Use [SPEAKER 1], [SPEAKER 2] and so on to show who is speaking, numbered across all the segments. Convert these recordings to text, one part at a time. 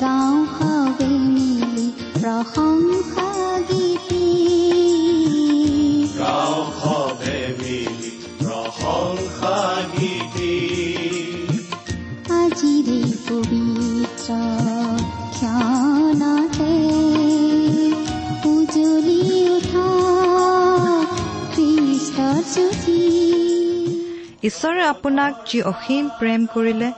[SPEAKER 1] গাঁও হাৱে মিলি প্ৰশংসা গীতি আজিৰে পবিত্ৰ ক্ষণতে
[SPEAKER 2] ঈশ্বৰে আপোনাক যি অসীম প্ৰেম কৰিলে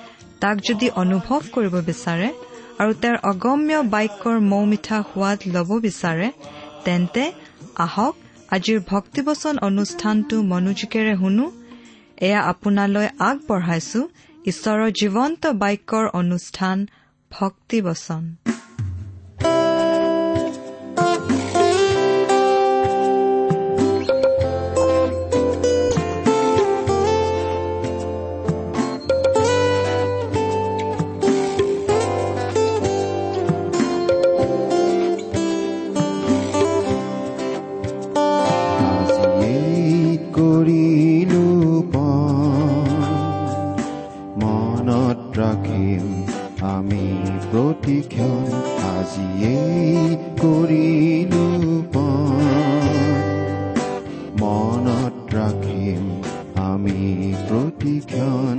[SPEAKER 2] তাক যদি অনুভৱ কৰিব বিচাৰে আৰু তেওঁৰ অগম্য বাক্যৰ মৌ মিঠা সোৱাদ ল'ব বিচাৰে তেন্তে আহক আজিৰ ভক্তিবচন অনুষ্ঠানটো মনোযোগেৰে শুনো। এয়া আপোনালৈ আগবঢ়াইছো। ঈশ্বৰৰ জীৱন্ত বাক্যৰ অনুষ্ঠান ভক্তিবচন।
[SPEAKER 3] become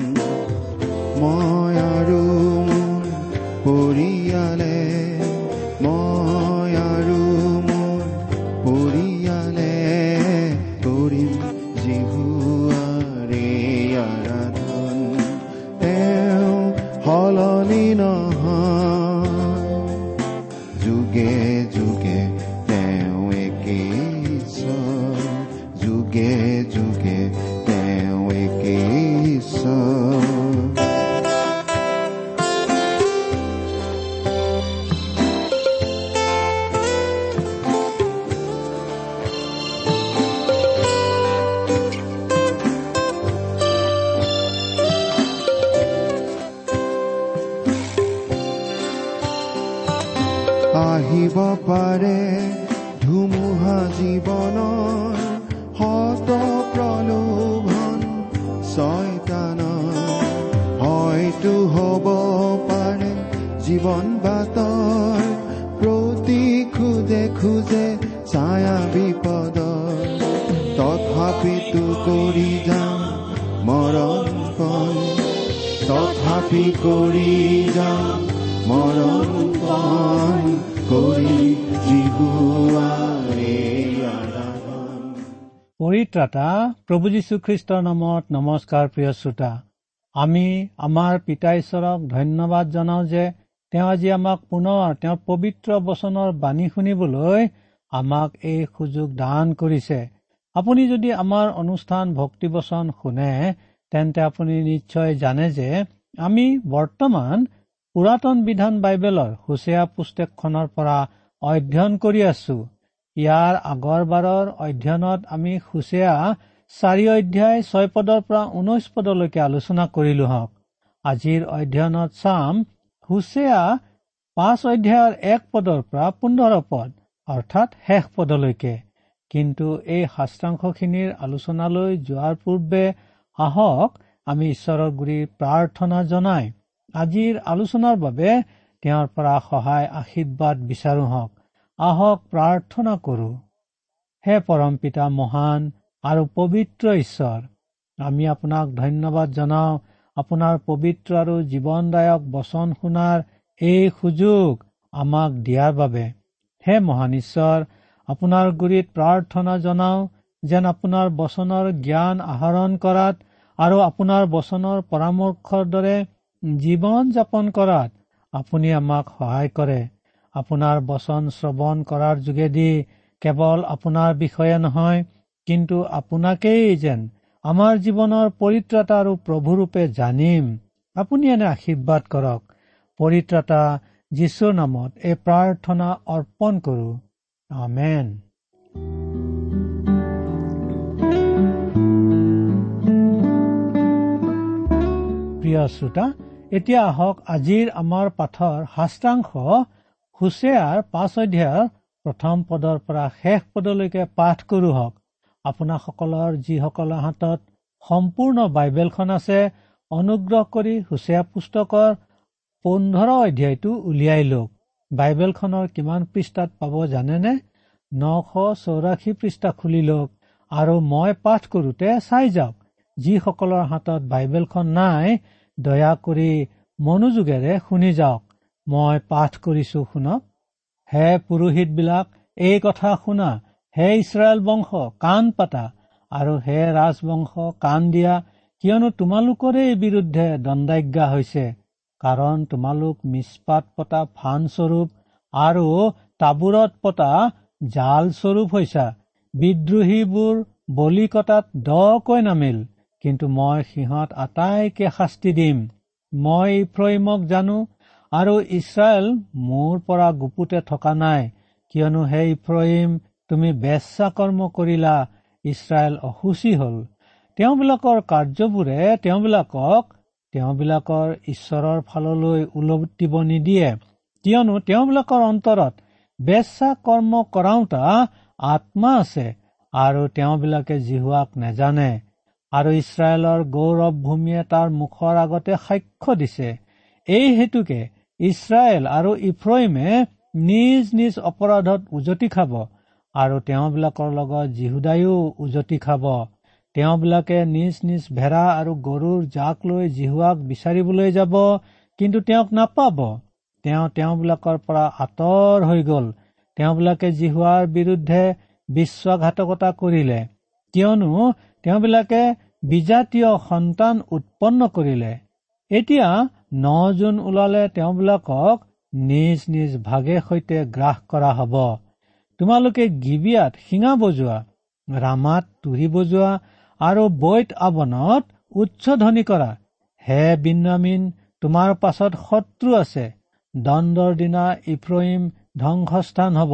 [SPEAKER 3] ধুমুহা জীৱনৰ শত প্ৰলোভন ছয়তানৰ হয়তো হ'ব পাৰে জীৱন বাটৰ প্ৰতি খোজে খোজে ছায়া বিপদৰ তথাপিতো কৰি যাম মৰণ পণ তথাপি কৰি যাম মৰণ পণ কৰি আৰাধন
[SPEAKER 4] পৰিত্ৰাতা প্ৰভু যীশুখ্ৰীষ্টৰ নামত নমস্কাৰ প্ৰিয় শ্ৰোতা। আমি আমাৰ পিতা ঈশ্বৰক ধন্যবাদ জনাওঁ যে তেওঁ আজি আমাক পুনৰ তেওঁৰ পবিত্ৰ বচনৰ বাণী শুনিবলৈ আমাক এই সুযোগ দান কৰিছে। আপুনি যদি আমাৰ অনুষ্ঠান ভক্তিবচন শুনে তেন্তে আপুনি নিশ্চয় জানে যে আমি বৰ্তমান পুৰাতন বিধান বাইবেলৰ হুচেয়া পুস্তকখনৰ পৰা অধ্যয়ন কৰি আছো। ইয়াৰ আগৰবাৰৰ অধ্যয়নত আমি হুচেয়া চাৰি অধ্যায় ছয় পদৰ পৰা ঊনৈশ পদলৈকে আলোচনা কৰিলো হওক। আজিৰ অধ্যয়নত চাম হুচেয়া পাঁচ অধ্যায়ৰ এক পদৰ পৰা পোন্ধৰ পদ অৰ্থাৎ শেষ পদলৈকে। কিন্তু এই শাস্ত্ৰাংশখিনিৰ আলোচনালৈ যোৱাৰ পূৰ্বে আহক আমি ঈশ্বৰৰ গুৰি প্ৰাৰ্থনা জনাই। আজিৰ আলোচনাৰ বাবে তেওঁৰ পৰা সহায় আশীৰ্বাদ বিচাৰো হওক। আহক প্ৰাৰ্থনা কৰো। হে পৰম পিতা মহান আৰু পবিত্ৰ ঈশ্বৰ আমি আপোনাক ধন্যবাদ জনাওঁ। আপোনাৰ পবিত্ৰ আৰু জীৱনদায়ক বচন শুনাৰ এই সুযোগ আমাক দিয়াৰ বাবে। হে মহান ঈশ্বৰ আপোনাৰ গুৰিত প্ৰাৰ্থনা জনাওঁ যেন আপোনাৰ বচনৰ জ্ঞান আহৰণ কৰাত আৰু আপোনাৰ বচনৰ পৰামৰ্শৰ দৰে জীৱন যাপন কৰাত আপুনি আমাক সহায় কৰে। আপোনাৰ বচন শ্ৰৱণ কৰাৰ যোগেদি কেৱল আপোনাৰ বিষয়ে নহয় কিন্তু আপোনাকেই যেন আমাৰ জীৱনৰ পৰিত্ৰাতা আৰু প্ৰভুৰূপে জানিম। আপুনি এনে আশীৰ্বাদ কৰক। পৰিত্ৰাতা যীশুৰ নামত এই প্ৰাৰ্থনা অৰ্পণ কৰো। আমেন। প্ৰিয় শ্ৰোতা এতিয়া আহক আজিৰ আমাৰ পাঠৰ শাস্ত্ৰাংশ হুছেয়াৰ পাঁচ অধ্যায়ৰ প্ৰথম পদৰ পৰা শেষ পদলৈকে পাঠ কৰো হওক। আপোনাসকলৰ যিসকলৰ হাতত সম্পূৰ্ণ বাইবেলখন আছে অনুগ্ৰহ কৰি হুছেয়া পুস্তকৰ পোন্ধৰ অধ্যায়টো উলিয়াই লওক। বাইবেলখনৰ কিমান পৃষ্ঠাত পাব জানেনে? নশ চৌৰাশী পৃষ্ঠা খুলি লওক আৰু মই পাঠ কৰোতে চাই যাওক। যিসকলৰ হাতত বাইবেলখন নাই দয়া কৰি মনোযোগেৰে শুনি যাওক। মই পাঠ কৰিছো শুনক হে পুৰোহিতবিলাক এই কথা শুনা। হে ইছৰাইল বংশ কাণ পাতা। আৰু হে ৰাজবংশ কাণ দিয়া। কিয়নো তোমালোকৰে বিৰুদ্ধে দণ্ডাজ্ঞা হৈছে। কাৰণ তোমালোক মিছপাত পতা ফান স্বৰূপ আৰু টাবুৰত পতা জাল স্বৰূপ হৈছা। বিদ্ৰোহীবোৰ বলি কটাত দকৈ নামিল। কিন্তু মই সিহঁত আটাইকে শাস্তি দিম। মই ইফ্ৰইমক জানো আৰু ইছৰাইল মোৰ পৰা গুপুতে থকা নাই কিয়নো সেই ইফ্ৰহিম তুমি বেচা কৰ্ম কৰিলা ইছৰাইল অসুচী হল। তেওঁবিলাকৰ কাৰ্যবোৰে তেওঁবিলাকক তেওঁবিলাকৰ ঈশ্বৰৰ ফাললৈ ওলটিব নিদিয়ে কিয়নো তেওঁবিলাকৰ অন্তৰত বেচা কৰ্ম কৰাওতা আত্মা আছে আৰু তেওঁবিলাকে জিহুৱাক নেজানে। আৰু ইছৰাইলৰ গৌৰৱ ভূমিয়ে তাৰ মুখৰ আগতে সাক্ষ্য দিছে। এই হেতুকে ইছৰাইল আৰু ইফ্ৰইমে নিজ নিজ অপৰাধত উজতি খাব আৰু তেওঁবিলাকৰ লগত জিহুদায়ো উজতি খাব। তেওঁবিলাকে নিজ নিজ ভেড়া আৰু গৰুৰ জাক লৈ জিহুৱাক বিচাৰিবলৈ যাব কিন্তু তেওঁক নাপাব। তেওঁ তেওঁবিলাকৰ পৰা আঁতৰ হৈ গল। তেওঁবিলাকে জিহুৱাৰ বিৰুদ্ধে বিশ্বাসঘাতকতা কৰিলে। কিয়নো তেওঁবিলাকে বিজাতীয় সন্তান উৎপন্ন কৰিলে। এতিয়া ন জুন ওলালে তেওঁবিলাকক নিজ নিজ ভাগে সৈতে গ্ৰাস কৰা হব। তোমালোকে গিবিয়াত শিঙা বজোৱা ৰামাত তুৰি বজোৱা আৰু বৈত আৱনত উচ্চধ্বনি কৰা। হে বিন্যামিন তোমাৰ পাছত শত্ৰু আছে। দণ্ডৰ দিনা ইফ্ৰহিম ধ্বংসস্থান হব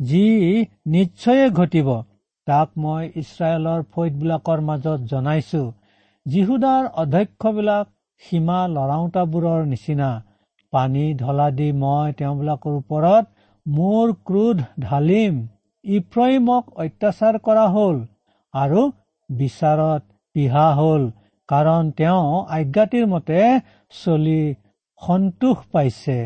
[SPEAKER 4] যি নিশ্চয়ে ঘটিব। তাক মই ইছৰাইলৰ ফৈদবিলাকৰ মাজত জনাইছো। যীহুদাৰ অধ্যক্ষবিলাক সীমা লৰাওতাবোৰৰ নিচিনা। পানী ঢলা দি মই তেওঁবিলাকৰ ওপৰত মোৰ ক্ৰোধ ঢালিম। ইফ্ৰহিমক অত্যাচাৰ কৰা হল আৰু বিচাৰত পিহা হল কাৰণ তেওঁ আজ্ঞাতিৰ মতে চলি সন্তোষ পাইছে।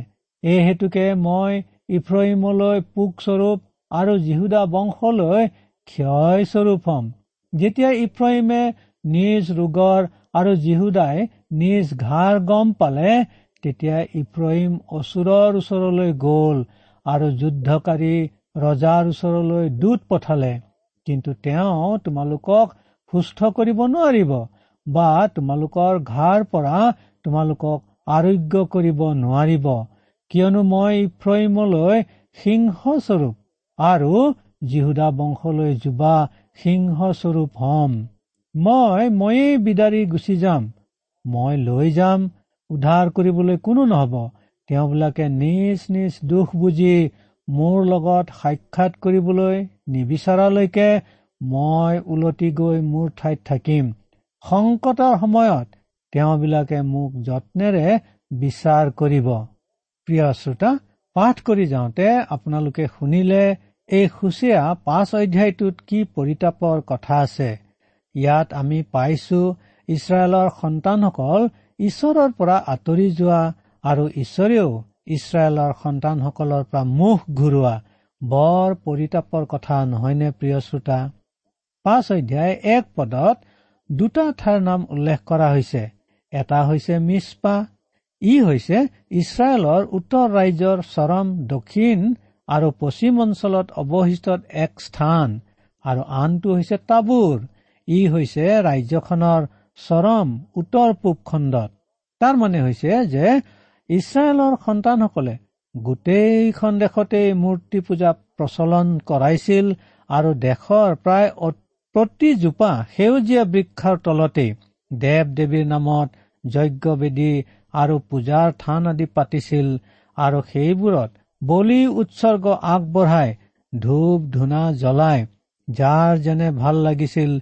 [SPEAKER 4] এই হেতুকে মই ইফ্ৰহিমলৈ পোকস্বৰূপ আৰু যীহুদা বংশলৈ ক্ষয়স্বৰূপ হম। যেতিয়া ইফ্ৰহিমে নিজ ৰোগৰ আৰু জিহুদাই নিজ ঘাৰ গম পালে তেতিয়া ইফ্ৰহিম অচুৰৰ ওচৰলৈ গল আৰু যুদ্ধকাৰী ৰজাৰ ওচৰলৈ দূত পঠালে। কিন্তু তেওঁ তোমালোকক সুস্থ কৰিব নোৱাৰিব বা তোমালোকৰ ঘাৰ পৰা তোমালোকক আৰোগ্য কৰিব নোৱাৰিব। কিয়নো মই ইফ্ৰহিমলৈ সিংহস্বৰূপ আৰু যীহুদা বংশলৈ যুৱা সিংহস্বৰূপ হম। মই ময়েই বিদাৰি গুচি যাম। মই লৈ যাম। উদ্ধাৰ কৰিবলৈ কোনো নহব। তেওঁবিলাকে নিজ নিজ দুখ বুজি মোৰ লগত সাক্ষাৎ কৰিবলৈ নিবিচৰালৈকে মই ওলটি গৈ মোৰ ঠাইত থাকিম। সংকটৰ সময়ত তেওঁবিলাকে মোক যত্নেৰে বিচাৰ কৰিব। প্ৰিয় শ্ৰোতা পাঠ কৰি যাওঁতে আপোনালোকে শুনিলে এই সুচীয়া পাঁচ অধ্যায়টোত কি পৰিতাপৰ কথা আছে। ইয়াত আমি পাইছো ইছৰাইলৰ সন্তানসকল ঈশ্বৰৰ পৰা আঁতৰি যোৱা আৰু ঈশ্বৰেও ইছৰাইলৰ সন্তানসকলৰ পৰা মুখ ঘূৰোৱা বৰ পৰিতাপৰ কথা নহয়নে প্ৰিয় শ্ৰোতা? পাঁচ অধ্যায় এক পদত দুটা ঠাইৰ নাম উল্লেখ কৰা হৈছে। এটা হৈছে মিছপা ই হৈছে ইছৰাইলৰ উত্তৰ ৰাজ্যৰ চৰম দক্ষিণ আৰু পশ্চিম অঞ্চলত অৱশিষ্ট এক স্থান আৰু আনটো হৈছে তাবোৰ। ই হৈছে ৰাজ্যখনৰ চৰম উত্তৰ পূব খণ্ডত। তাৰ মানে হৈছে যে ইছৰাইলৰ সন্তানসকলে গোটেইখন দেশতেই মূৰ্তি পূজা প্ৰচলন কৰাইছিল আৰু দেশৰ প্ৰায় প্ৰতিজোপা সেউজীয়া বৃক্ষৰ তলতেই দেৱ দেৱীৰ নামত যজ্ঞ বেদী আৰু পূজাৰ থান আদি পাতিছিল আৰু সেইবোৰত বলি উৎসৰ্গ আগবঢ়াই ধূপ ধূনা জ্বলাই যাৰ যেনে ভাল লাগিছিল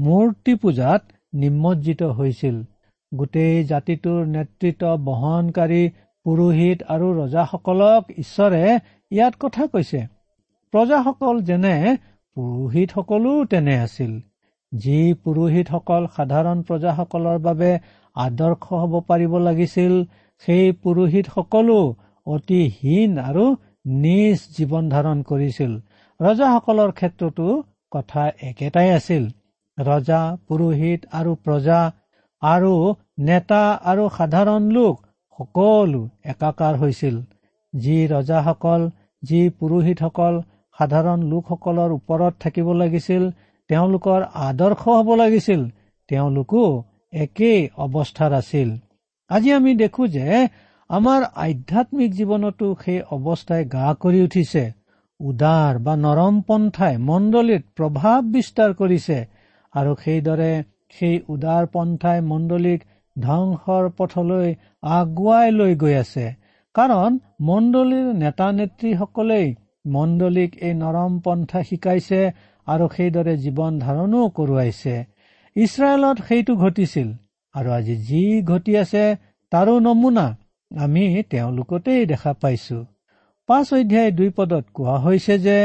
[SPEAKER 4] মূৰ্তি পূজাত নিমজ্জিত হৈছিল। গোটেই জাতিটোৰ নেতৃত্ব বহনকাৰী পুৰোহিত আৰু ৰজাসকলক ঈশ্বৰে ইয়াত কথা কৈছে। প্ৰজাসকল যেনে পুৰোহিতসকলো তেনে আছিল। যি পুৰোহিতসকল সাধাৰণ প্ৰজাসকলৰ বাবে আদৰ্শ হ'ব পাৰিব লাগিছিল সেই পুৰোহিতসকলো অতি হীন আৰু নিজ জীৱন ধাৰণ কৰিছিল। ৰজাসকলৰ ক্ষেত্ৰতো কথা একেটাই আছিল। ৰজা পুৰোহিত আৰু প্ৰজা আৰু নেতা আৰু সাধাৰণ লোক সকলো একাকাৰ হৈছিল। যি ৰজাসকল যি পুৰোহিতসকল সাধাৰণ লোকসকলৰ ওপৰত থাকিব লাগিছিল তেওঁলোকৰ আদৰ্শ হ'ব লাগিছিল তেওঁলোকো একেই অৱস্থাত আছিল। আজি আমি দেখো যে আমাৰ আধ্যাত্মিক জীৱনতো সেই অৱস্থাই গা কৰি উঠিছে। উদাৰ বা নৰম পন্থাই মণ্ডলীত প্ৰভাৱ বিস্তাৰ কৰিছে। আৰু সেইদৰে সেই উদাৰ পন্থাই মণ্ডলীক ধ্বংসৰ পথলৈ আগুৱাই লৈ গৈ আছে। কাৰণ মণ্ডলীৰ নেতা নেত্ৰীসকলেই মণ্ডলীক এই নৰম পন্থা শিকাইছে আৰু সেইদৰে জীৱন ধাৰণো কৰোৱাইছে। ইছৰাইলত সেইটো ঘটিছিল আৰু আজি যি ঘটি আছে তাৰো নমুনা আমি তেওঁলোকতেই দেখা পাইছো। পাঁচ অধ্যায় দুই পদত কোৱা হৈছে যে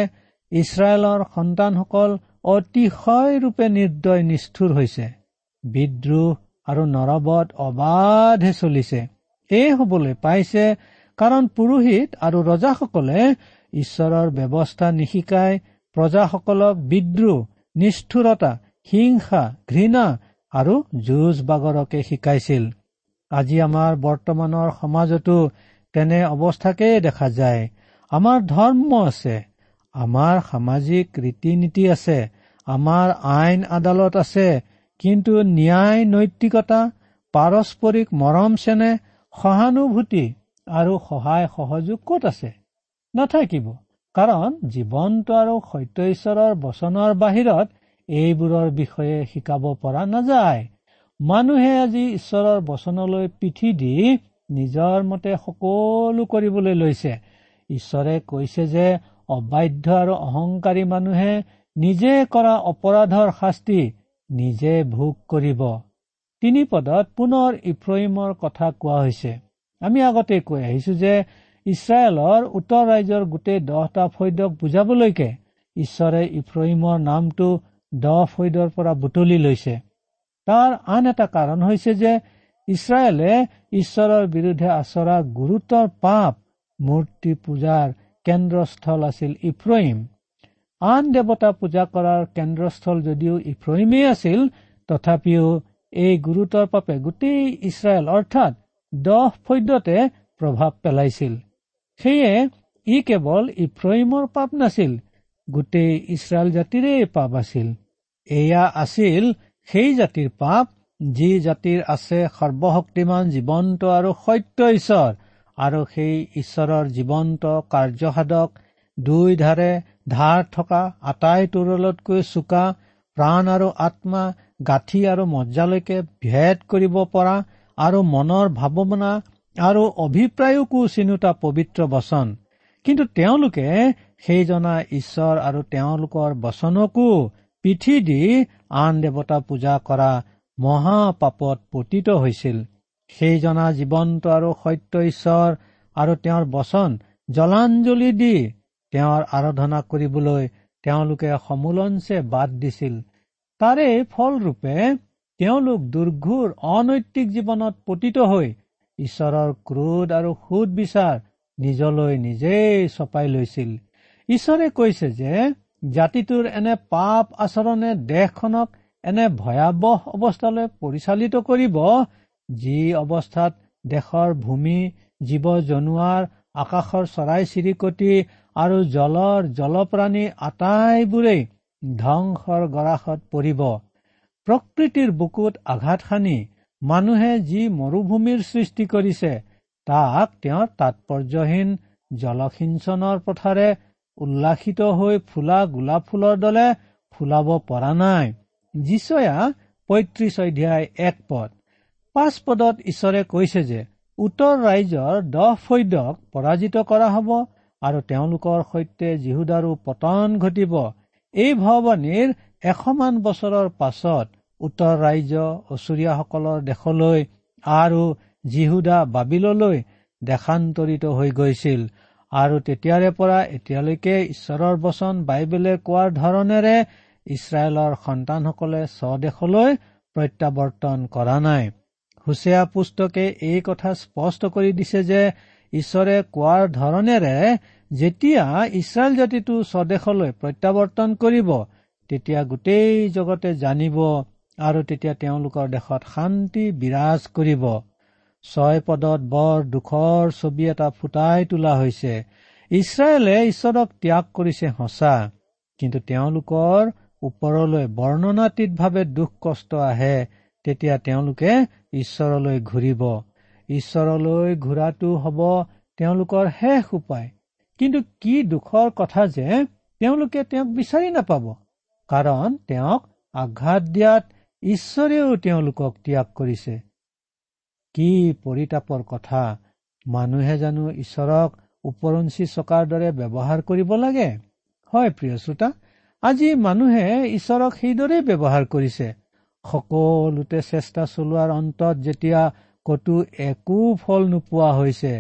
[SPEAKER 4] ইছৰাইলৰ সন্তানসকল অতিশয় ৰূপে নিৰ্দয় নিষ্ঠুৰ হৈছে। বিদ্ৰোহ আৰু নৰবত অবাধে চলিছে। এই হবলৈ পাইছে কাৰণ পুৰোহিত আৰু ৰজাসকলে ঈশ্বৰৰ ব্যৱস্থা নিশিকাই প্ৰজাসকলক বিদ্ৰোহ নিষ্ঠুৰতা হিংসা ঘৃণা আৰু যুঁজ বাগৰকে শিকাইছিল। আজি আমাৰ বৰ্তমানৰ সমাজতো তেনে অৱস্থাকেই দেখা যায়। আমাৰ ধৰ্ম আছে আমাৰ সামাজিক ৰীতি নীতি আছে আমাৰ আইন আদালত আছে কিন্তু ন্যায় নৈতিকতা পাৰস্পৰিক মৰম চেনে সহানুভূতি আৰু সহায় সহযোগ কত আছে? নাথাকিব। কাৰণ জীৱন্ত আৰু সত্য ঈশ্বৰৰ বচনৰ বাহিৰত এইবোৰৰ বিষয়ে শিকাব পৰা নাযায়। মানুহে আজি ঈশ্বৰৰ বচনলৈ পিঠি দি নিজৰ মতে সকলো কৰিবলৈ লৈছে। ঈশ্বৰে কৈছে যে অবাধ্য আৰু অহংকাৰী মানুহে নিজে কৰা অপৰাধৰ শাস্তি নিজে ভোগ কৰিব। তিনি পদত পুনৰ ইফ্ৰহিমৰ কথা কোৱা হৈছে। আমি আগতে কৈ আহিছো যে ইছৰাইলৰ উত্তৰ ৰাজ্যৰ গোটেই দহটা ফৈদক বুজাবলৈকে ঈশ্বৰে ইফ্ৰহিমৰ নামটো দহ ফৈদৰ পৰা বুটলি লৈছে। তাৰ আন এটা কাৰণ হৈছে যে ইছৰাইলে ঈশ্বৰৰ বিৰুদ্ধে আচৰা গুৰুতৰ পাপ মূৰ্তি পূজাৰ কেন্দ্ৰস্থল আছিল ইফ্ৰহিম। আন দেৱতা পূজা কৰাৰ কেন্দ্ৰস্থল যদিও ইফ্ৰহিমেই আছিল তথাপিও এই গুৰুতৰ পাপে গোটেই ইছৰাইল অৰ্থাৎ দহ ফৈদ্যতে প্ৰভাৱ পেলাইছিল। সেয়ে ই কেৱল ইফ্ৰহিমৰ পাপ নাছিল গোটেই ইছৰাইল জাতিৰে পাপ আছিল। এয়া আছিল সেই জাতিৰ পাপ যি জাতিৰ আছে সৰ্বশক্তিমান জীৱন্ত আৰু সত্য ঈশ্বৰ আৰু সেই ঈশ্বৰৰ জীৱন্ত কাৰ্যসাধক দুই ধাৰে ধাৰ থকা আটাই তৰুলতকৈ চোকা প্ৰাণ আৰু আত্মা গাঁঠি আৰু মজ্জালৈকে ভেদ কৰিব পৰা আৰু মনৰ ভাৱনা আৰু অভিপ্ৰায়কো চিনোতা পবিত্ৰ বচন। কিন্তু তেওঁলোকে সেই জনা ঈশ্বৰ আৰু তেওঁলোকৰ বচনকো পিঠি দি আন দেৱতা পূজা কৰা মহাপাপত পতিত হৈছিল। সেই জনা জীৱন্ত আৰু সত্য ঈশ্বৰ আৰু তেওঁৰ বচন জলাঞ্জলি দি তেওঁৰ আৰাধনা কৰিবলৈ তেওঁলোকে সমোলঞ্চে বাদ দিছিল। তাৰে ফলৰূপে তেওঁলোক দুৰ্ঘুৰ অনৈতিক জীৱনত পতিত হৈ ঈশ্বৰৰ ক্ৰোধ আৰু সুদ বিচাৰ নিজলৈ নিজেই চপাই লৈছিল। ঈশ্বৰে কৈছে যে জাতিটোৰ এনে পাপ আচৰণে দেশখনক এনে ভয়াৱহ অৱস্থালৈ পৰিচালিত কৰিব যি অৱস্থাত দেশৰ ভূমি জীৱ জনোৱাৰ আকাশৰ চৰাই চিৰিকটি আৰু জলৰ জলপ্ৰাণী আটাইবোৰেই ধ্বংসৰ গৰাসত পৰিব। প্ৰকৃতিৰ বুকুত আঘাত সানি মানুহে যি মৰুভূমিৰ সৃষ্টি কৰিছে তাক তেওঁৰ তাৎপৰ্যহীন জলসিঞ্চনৰ পথাৰে উল্লাসিত হৈ ফুলা গোলাপ ফুলৰ দলে ফুলাব পৰা নাই। যিচয়া পঁয়ত্ৰিশ অধ্যায় এক পদ। পাঁচ পদত ঈশ্বৰে কৈছে যে উত্তৰ ৰাইজৰ দহ ফৈদক পৰাজিত কৰা হ'ব আৰু তেওঁলোকৰ সৈতে জীহুদাৰো পতন ঘটিব। এই ভৱানীৰ এশমান বছৰৰ পাছত উত্তৰ ৰাজ্য অচুৰীয়াসকলৰ দেশলৈ আৰু জীহুদা বাবিললৈ দেশান্তৰিত হৈ গৈছিল আৰু তেতিয়াৰে পৰা এতিয়ালৈকে ঈশ্বৰৰ বচন বাইবেলে কোৱাৰ ধৰণেৰে ইছৰাইলৰ সন্তানসকলে স্বদেশলৈ প্ৰত্যাৱৰ্তন কৰা নাই। হুছেয়া পুস্তকে এই কথা স্পষ্ট কৰি দিছে যে ঈশ্বৰে কোৱাৰ ধৰণেৰে যেতিয়া ইছৰাইল জাতিটো স্বদেশলৈ প্ৰত্যাৱৰ্তন কৰিব তেতিয়া গোটেই জগতে জানিব আৰু তেতিয়া তেওঁলোকৰ দেশত শান্তি বিৰাজ কৰিব। ছয় পদত বৰ দুখৰ ছবি এটা ফুটাই তোলা হৈছে। ইছৰাইলে ঈশ্বৰক ত্যাগ কৰিছে সঁচা কিন্তু তেওঁলোকৰ ওপৰলৈ বৰ্ণনাতীতভাৱে দুখ কষ্ট আহে তেতিয়া তেওঁলোকে ঈশ্বৰলৈ ঘূৰিব। ঈশ্বৰলৈ ঘূৰাটো হ'ব তেওঁলোকৰ শেষ উপায়। কিন্তু কি দুখৰ কথা যে তেওঁলোকে তেওঁক বিচাৰি নাপাব। কাৰণ তেওঁক আঘাত দিয়াত ঈশ্বৰেও তেওঁলোকক ত্যাগ কৰিছে। কি পৰিতাপৰ কথা মানুহে জানো ঈশ্বৰক ওপৰঞ্চি চকাৰ দৰে ব্যৱহাৰ কৰিব লাগে? হয় প্ৰিয় শ্ৰোতা আজি মানুহে ঈশ্বৰক সেইদৰেই ব্যৱহাৰ কৰিছে। সকলোতে চেষ্টা চলোৱাৰ অন্তত যেতিয়া কতো একো ফল নোপোৱা হৈছে।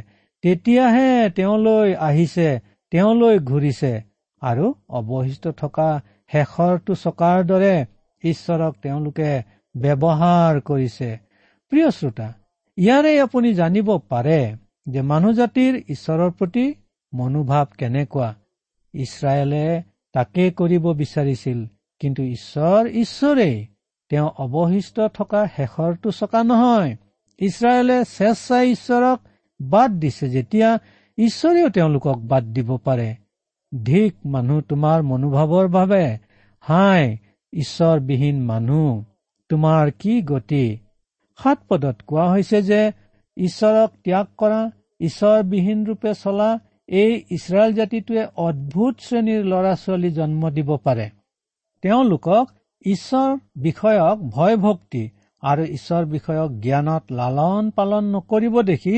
[SPEAKER 4] তেতিয়াহে তেওঁলৈ আহিছে তেওঁলৈ ঘূৰিছে আৰু অৱশিষ্ট থকা শেষৰটো চকাৰ দৰে ঈশ্বৰক তেওঁলোকে ব্যৱহাৰ কৰিছে। প্ৰিয় শ্ৰোতা ইয়াৰে আপুনি জানিব পাৰে যে মানুহ জাতিৰ ঈশ্বৰৰ প্ৰতি মনোভাৱ কেনেকুৱা। ইছৰাইলে তাকে কৰিব বিচাৰিছিল কিন্তু ঈশ্বৰ ঈশ্বৰেই তেওঁ অৱশিষ্ট থকা শেষৰটো চকা নহয়। ইছৰাইলে স্বেচ্ছাই ঈশ্বৰক বাদ দিছে। যেতিয়া ঈশ্বৰেও তেওঁলোকক বাদ দিব পাৰে ধিক মানুহ তোমাৰ মনোভাৱৰ বাবে হাই ঈশ্বৰবিহীন মানুহ তোমাৰ কি গতি? সাত পদত কোৱা হৈছে যে ঈশ্বৰক ত্যাগ কৰা ঈশ্বৰবিহীন ৰূপে চলা এই ইছৰাইল জাতিটোৱে অদ্ভুত শ্ৰেণীৰ ল'ৰা ছোৱালী জন্ম দিব পাৰে। তেওঁলোকক ঈশ্বৰ বিষয়ক ভয় ভক্তি আৰু ঈশ্বৰ বিষয়ক জ্ঞানত লালন পালন নকৰিব দেখি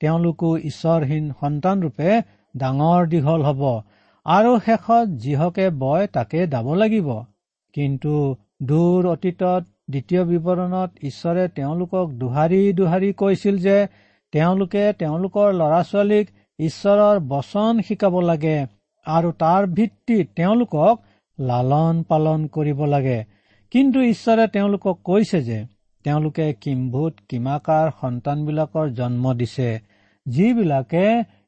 [SPEAKER 4] তেওঁলোকো ঈশ্বৰহীন সন্তানৰূপে ডাঙৰ দীঘল হ'ব। আৰু শেষত যিহকে বয় তাকে দাব লাগিব। কিন্তু দূৰ অতীতত দ্বিতীয় বিৱৰণত ঈশ্বৰে তেওঁলোকক দোহাৰি দোহাৰি কৈছিল যে তেওঁলোকে তেওঁলোকৰ ল'ৰা ছোৱালীক ঈশ্বৰৰ বচন শিকাব লাগে আৰু তাৰ ভিত্তিত তেওঁলোকক লালন পালন কৰিব লাগে। কিন্তু ঈশ্বৰে তেওঁলোকক কৈছে যে তেওঁলোকে কিম্ভূত কিমাকাৰ সন্তানবিলাকৰ জন্ম দিছে যিবিলাকে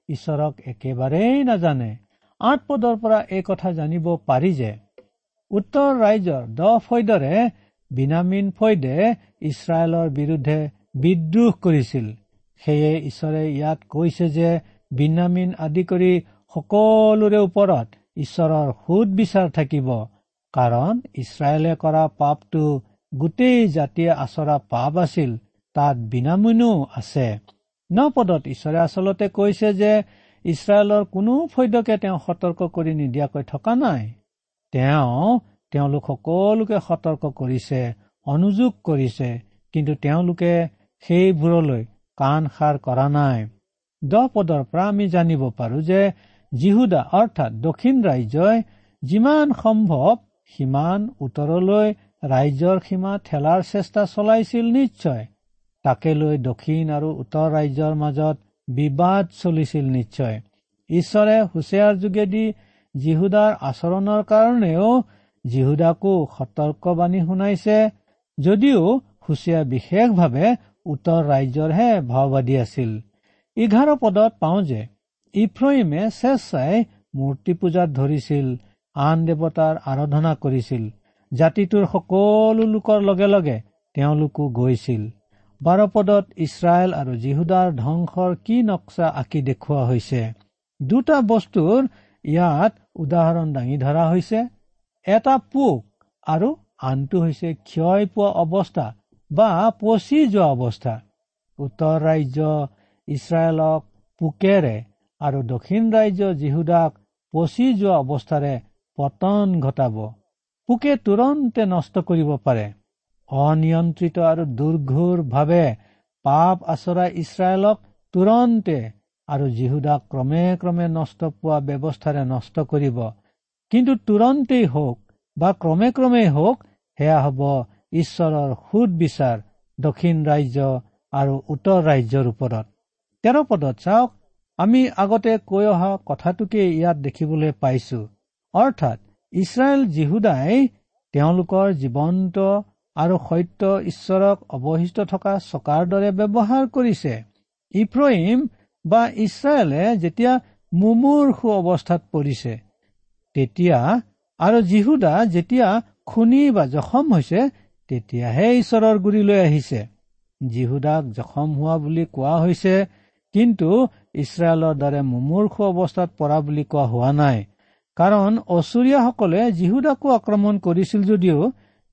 [SPEAKER 4] ঈশ্বৰক একেবাৰেই নাজানে। আঠ পদৰ পৰা এই কথা জানিব পাৰি যে উত্তৰ ৰাইজৰ দ ফৈদৰে বিনামিন ফৈদে ইছৰাইলৰ বিৰুদ্ধে বিদ্ৰোহ কৰিছিল। সেয়ে ঈশ্বৰে ইয়াত কৈছে যে বিনামিন আদি কৰি সকলোৰে ওপৰত ঈশ্বৰৰ সুদ বিচাৰ থাকিব কাৰণ ইছৰাইলে কৰা পাপটো গোটেই জাতিয়ে আচৰা পাপ আছিল তাত বিনামূনো আছে। ন পদত ঈশ্বৰে আচলতে কৈছে যে ইছৰাইলৰ কোনো ফৈদকে তেওঁ সতৰ্ক কৰি নিদিয়াকৈ থকা নাই। তেওঁ তেওঁলোক সকলোকে সতৰ্ক কৰিছে অনুযোগ কৰিছে কিন্তু তেওঁলোকে সেইবোৰলৈ কাণ সাৰ কৰা নাই। দহ পদৰ পৰা আমি জানিব পাৰো যে জিহুদা অৰ্থাৎ দক্ষিণ ৰাজ্যই যিমান সম্ভৱ সিমান উত্তৰলৈ ৰাজ্যৰ সীমা ঠেলাৰ চেষ্টা চলাইছিল নিশ্চয়। তাকে লৈ দক্ষিণ আৰু উত্তৰ ৰাজ্যৰ মাজত বিবাদ চলিছিল নিশ্চয়। ঈশ্বৰে হুচেয়াৰ যোগেদি জিহুদাৰ আচৰণৰ কাৰণেও জিহুদাকো সতৰ্কবাণী শুনাইছে যদিও হুচিয়া বিশেষভাৱে উত্তৰ ৰাজ্যৰহে ভাওবাদী আছিল। এঘাৰ পদত পাওঁ যে ইফ্ৰহিমে স্বেচ্ছাই মূৰ্তি পূজাত ধৰিছিল আন দেৱতাৰ আৰাধনা কৰিছিল। জাতিটোৰ সকলো লোকৰ লগে লগে তেওঁলোকো গৈছিল। বাৰ পদত ইছৰাইল আৰু জিহুদাৰ ধ্বংসৰ কি নক্সা আঁকি দেখুওৱা হৈছে? দুটা বস্তুৰ ইয়াত উদাহৰণ দাঙি ধৰা হৈছে। এটা পোক আৰু আনটো হৈছে ক্ষয় পোৱা অৱস্থা বা পচি যোৱা অৱস্থা। উত্তৰ ৰাজ্য ইছৰাইলক পোকেৰে আৰু দক্ষিণ ৰাজ্য জিহুদাক পচি যোৱা অৱস্থাৰে পতন ঘটাব। পোকে তুৰন্তে নষ্ট কৰিব পাৰে। অনিয়ন্ত্ৰিত আৰু দুৰ্ঘুৰভাৱে পাপ আচৰা ইছৰাইলক তুৰন্তে আৰু যীহুদাক ক্ৰমে ক্ৰমে নষ্ট পোৱা ব্যৱস্থাৰে নষ্ট কৰিব। কিন্তু তুৰন্তেই হওক বা ক্ৰমে ক্ৰমেই হওক সেয়া হ'ব ঈশ্বৰৰ সুদ বিচাৰ দক্ষিণ ৰাজ্য আৰু উত্তৰ ৰাজ্যৰ ওপৰত। তেৰ পদত চাওক আমি আগতে কৈ অহা কথাটোকে ইয়াত দেখিবলৈ পাইছো। অৰ্থাৎ ইছৰাইল যীহুদাই তেওঁলোকৰ জীৱন্ত আৰু সত্য ঈশ্বৰক অৱশিষ্ট থকা চকাৰ দৰে ব্যৱহাৰ কৰিছে। ইফ্ৰহিম বা ইছৰাইলে যেতিয়া মুমূৰ্ষু অৱস্থাত পৰিছে তেতিয়া আৰু যীহুদা যেতিয়া খুনি বা জখম হৈছে তেতিয়াহে ঈশ্বৰৰ গুৰিলৈ আহিছে। যীহুদাক জখম হোৱা বুলি কোৱা হৈছে কিন্তু ইছৰাইলৰ দৰে মুমূৰ্ষু অৱস্থাত পৰা বুলি কোৱা হোৱা নাই। কাৰণ অচুৰীয়াসকলে যীহুদাকো আক্ৰমণ কৰিছিল যদিও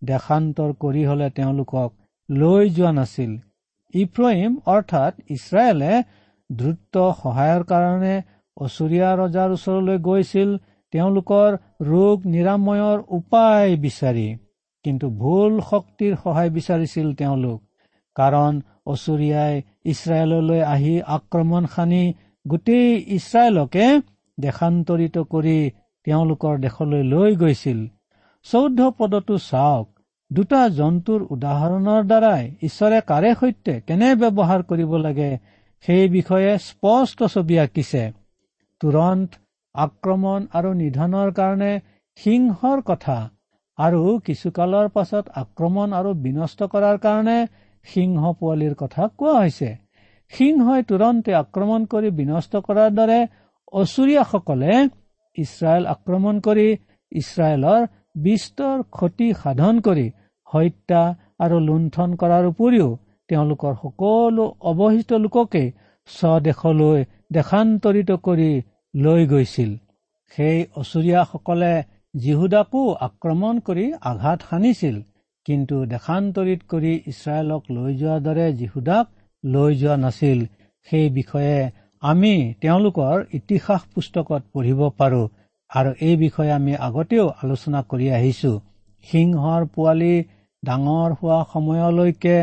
[SPEAKER 4] দেশান্তৰ কৰি হলে তেওঁলোকক লৈ যোৱা নাছিল। ইফ্ৰহিম অৰ্থাৎ ইছৰাইলে দ্ৰুত সহায়ৰ কাৰণে অচুৰীয়া ৰজাৰ ওচৰলৈ গৈছিল তেওঁলোকৰ ৰোগ নিৰাময়ৰ উপায় বিচাৰি কিন্তু ভুল শক্তিৰ সহায় বিচাৰিছিল তেওঁলোক। কাৰণ অচুৰীয়াই ইছৰাইললৈ আহি আক্ৰমণ সানি গোটেই ইছৰাইলকে দেশান্তৰিত কৰি তেওঁলোকৰ দেশলৈ লৈ গৈছিল। চৌধ্য পদটো চাওক দুটা জন্তুৰ উদাহৰণৰ দ্বাৰাই ঈশ্বৰে কাৰে সৈতে কেনে ব্যৱহাৰ কৰিব লাগে সেই বিষয়ে স্পষ্ট ছবি আঁকিছে। তুৰন্ত আক্ৰমণ আৰু নিধনৰ কাৰণে সিংহৰ কথা আৰু কিছুকালৰ পাছত আক্ৰমণ আৰু বিনষ্ট কৰাৰ কাৰণে সিংহ পোৱালিৰ কথা কোৱা হৈছে। সিংহই তুৰন্তে আক্ৰমণ কৰি বিনষ্ট কৰাৰ দৰে অচুৰীয়াসকলে ইছৰাইল আক্ৰমণ কৰি ইছৰাইলৰ বিস্তৰ ক্ষতি সাধন কৰি হত্যা আৰু লুণ্ঠন কৰাৰ উপৰিও তেওঁলোকৰ সকলো অৱশিষ্ট লোককে স্বদেশলৈ দেশান্তৰিত কৰি লৈ গৈছিল। সেই অচুৰীয়াসকলে যীহুদাকো আক্ৰমণ কৰি আঘাত সানিছিল কিন্তু দেশান্তৰিত কৰি ইছৰাইলক লৈ যোৱাৰ দৰে যীহুদাক লৈ যোৱা নাছিল। সেই বিষয়ে আমি তেওঁলোকৰ ইতিহাস পুস্তকত পঢ়িব পাৰো আৰু এই বিষয়ে আমি আগতেও আলোচনা কৰি আহিছো। সিংহৰ পোৱালি ডাঙৰ হোৱা সময়লৈকে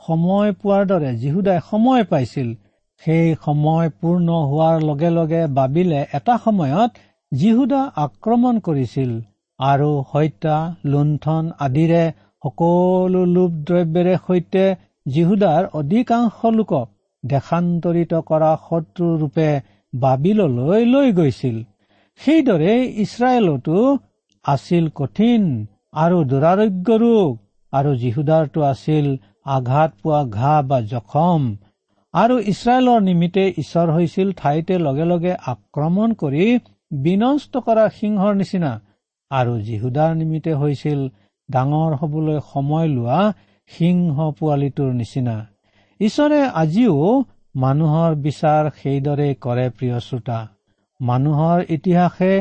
[SPEAKER 4] সময় পোৱাৰ দৰে যীহুদাই সময় পাইছিল সেই সময় পূৰ্ণ হোৱাৰ লগে লগে বাবিলে এটা সময়ত যীহুদা আক্ৰমণ কৰিছিল আৰু হত্যা লুণ্ঠন আদিৰে সকলো লোভ দ্ৰব্যৰে সৈতে যীহুদাৰ অধিকাংশ লোকক দেশান্তৰিত কৰা শত্ৰুৰূপে বাবিললৈ লৈ গৈছিল। সেইদৰে ইছৰাইলতো আছিল কঠিন আৰু দুৰাৰোগ্য ৰোগ আৰু যীহুদাৰটো আছিল আঘাত পোৱা ঘাঁ বা জখম। আৰু ইছৰাইলৰ নিমিত্তে ঈশ্বৰ হৈছিল ঠাইতে লগে লগে আক্ৰমণ কৰি বিনষ্ট কৰা সিংহৰ নিচিনা। আৰু যীহুদাৰ নিমিত্তে হৈছিল ডাঙৰ হবলৈ সময় লোৱা সিংহ পোৱালিটোৰ নিচিনা। ঈশ্বৰে আজিও মানুহৰ বিচাৰ সেইদৰে কৰে প্ৰিয় শ্ৰোতা। মানুহৰ ইতিহাসে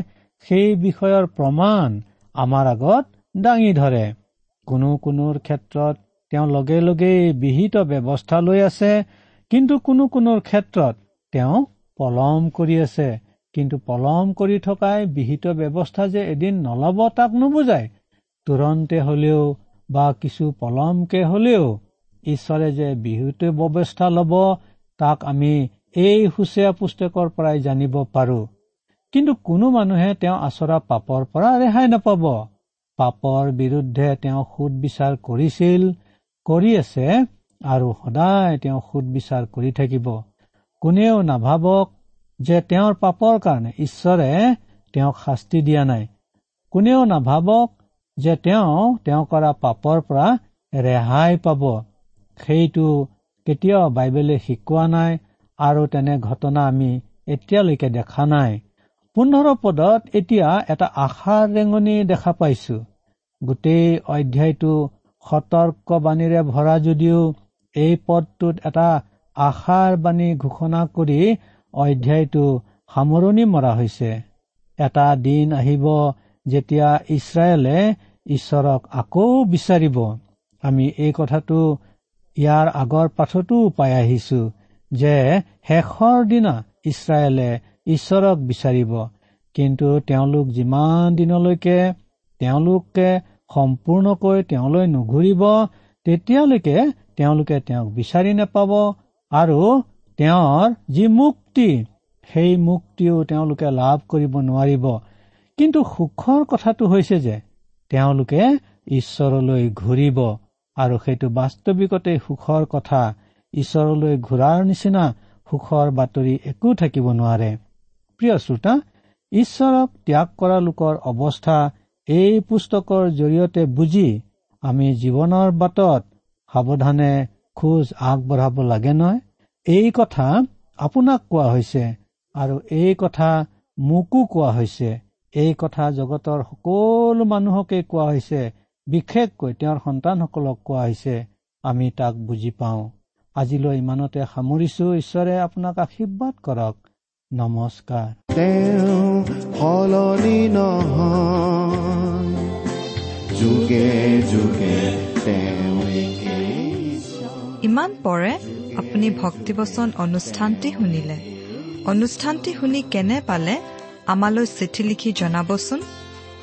[SPEAKER 4] সেই বিষয়ৰ প্ৰমাণ আমাৰ আগত দাঙি ধৰে। কোনো কোনোৰ ক্ষেত্ৰত তেওঁ লগে লগেই বিহিত ব্যৱস্থা লৈ আছে কিন্তু কোনো কোনোৰ ক্ষেত্ৰত তেওঁ পলম কৰি আছে। কিন্তু পলম কৰি থকাই বিহিত ব্যৱস্থা যে এদিন নলব তাক নুবুজায়। তুৰন্তে হলেও বা কিছু পলমকে হলেও ঈশ্বৰে যে বিহুত ব্যৱস্থা লব তাক আমি এই সুচীয়া পুস্তকৰ পৰাই জানিব পাৰো। কিন্তু কোনো মানুহে তেওঁ আচৰা পাপৰ পৰা ৰেহাই নাপাব। পাপৰ বিৰুদ্ধে তেওঁ সুদ বিচাৰ কৰিছিল কৰি আছে আৰু সদায় তেওঁ সুদ বিচাৰ কৰি থাকিব। কোনেও নাভাবক যে তেওঁৰ পাপৰ কাৰণে ঈশ্বৰে তেওঁক শাস্তি দিয়া নাই। কোনেও নাভাবক যে তেওঁ তেওঁ কৰা পাপৰ পৰা ৰেহাই পাব। সেইটো কেতিয়াও বাইবেলে শিকোৱা নাই আৰু তেনে ঘটনা আমি এতিয়ালৈকে দেখা নাই। পোন্ধৰ পদত এতিয়া এটা আশাৰ ৰেঙনি দেখা পাইছো। গোটেই অধ্যায়টো সতৰ্কবাণীৰে ভৰা যদিও এই পদটোত এটা আশাৰ বাণী ঘোষণা কৰি অধ্যায়টো সামৰণি মৰা হৈছে। এটা দিন আহিব যেতিয়া ইছৰাইলে ঈশ্বৰক আকৌ বিচাৰিব। আমি এই কথাটো ইয়াৰ আগৰ পাঠতো পাই আহিছো যে শেষৰ দিনা ইছৰাইলে ঈশ্বৰক বিচাৰিব। কিন্তু তেওঁলোক যিমান দিনলৈকে তেওঁলোকে সম্পূৰ্ণকৈ তেওঁলৈ নুঘূৰিব তেতিয়ালৈকে তেওঁলোকে তেওঁক বিচাৰি নাপাব আৰু তেওঁৰ যি মুক্তি সেই মুক্তিও তেওঁলোকে লাভ কৰিব নোৱাৰিব। কিন্তু সুখৰ কথাটো হৈছে যে তেওঁলোকে ঈশ্বৰলৈ ঘূৰিব। আৰু সেইটো বাস্তৱিকতে সুখৰ কথা। ঈশ্বৰলৈ ঘূৰাৰ নিচিনা সুখৰ বাতৰি একো থাকিব নোৱাৰে। প্ৰিয় শ্ৰোতা ঈশ্বৰক ত্যাগ কৰা লোকৰ অৱস্থা এই পুস্তকৰ জৰিয়তে বুজি আমি জীৱনৰ বাটত সাৱধানে খোজ আগবঢ়াব লাগে নহয়? এই কথা আপোনাক কোৱা হৈছে আৰু এই কথা মোকো কোৱা হৈছে। এই কথা জগতৰ সকলো মানুহকে কোৱা হৈছে বিশেষকৈ তেওঁৰ সন্তানসকলক কোৱা হৈছে আমি তাক বুজি পাওঁ। আজিলৈ ইমানতে সামৰিছো। ঈশ্বৰে আপোনাক আশীৰ্বাদ কৰক। নমস্কাৰ।
[SPEAKER 3] তেওঁ সলনি নহয়। যুগে যুগে তেওঁ একেই
[SPEAKER 2] ইমান পৰে আপুনি ভক্তিবচন অনুষ্ঠানটি শুনিলে। অনুষ্ঠানটি শুনি কেনে পালে? আমালৈ চিঠি লিখি জনাবচোন।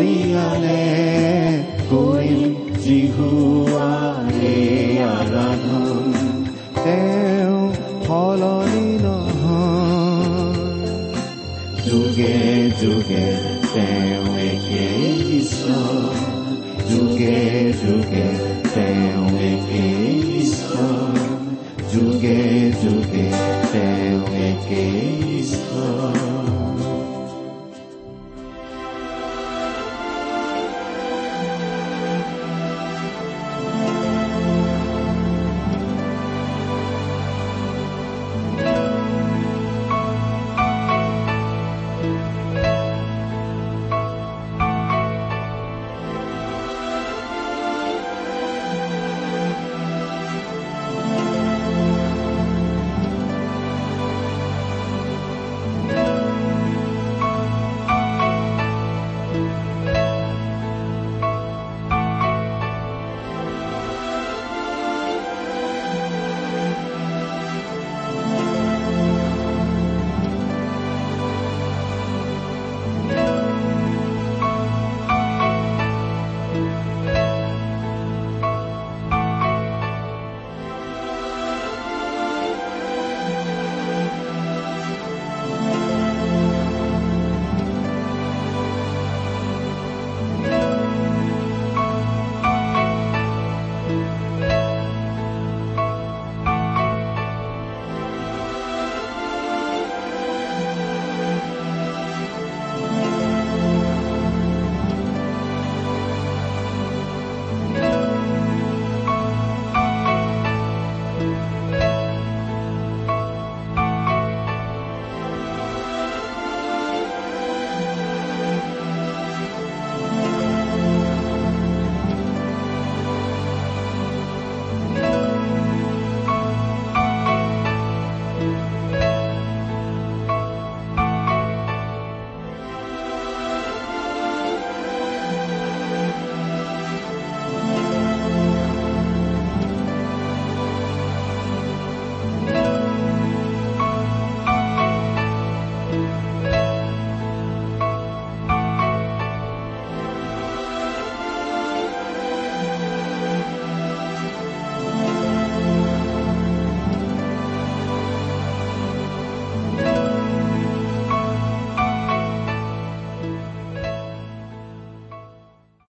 [SPEAKER 3] গৰিয়ালে কৰিম জিহুৱালে আৰাধন তেওঁ সলনি নহয়। যোগে যোগে তেওঁ একে ঈশ্বৰ যোগে যোগে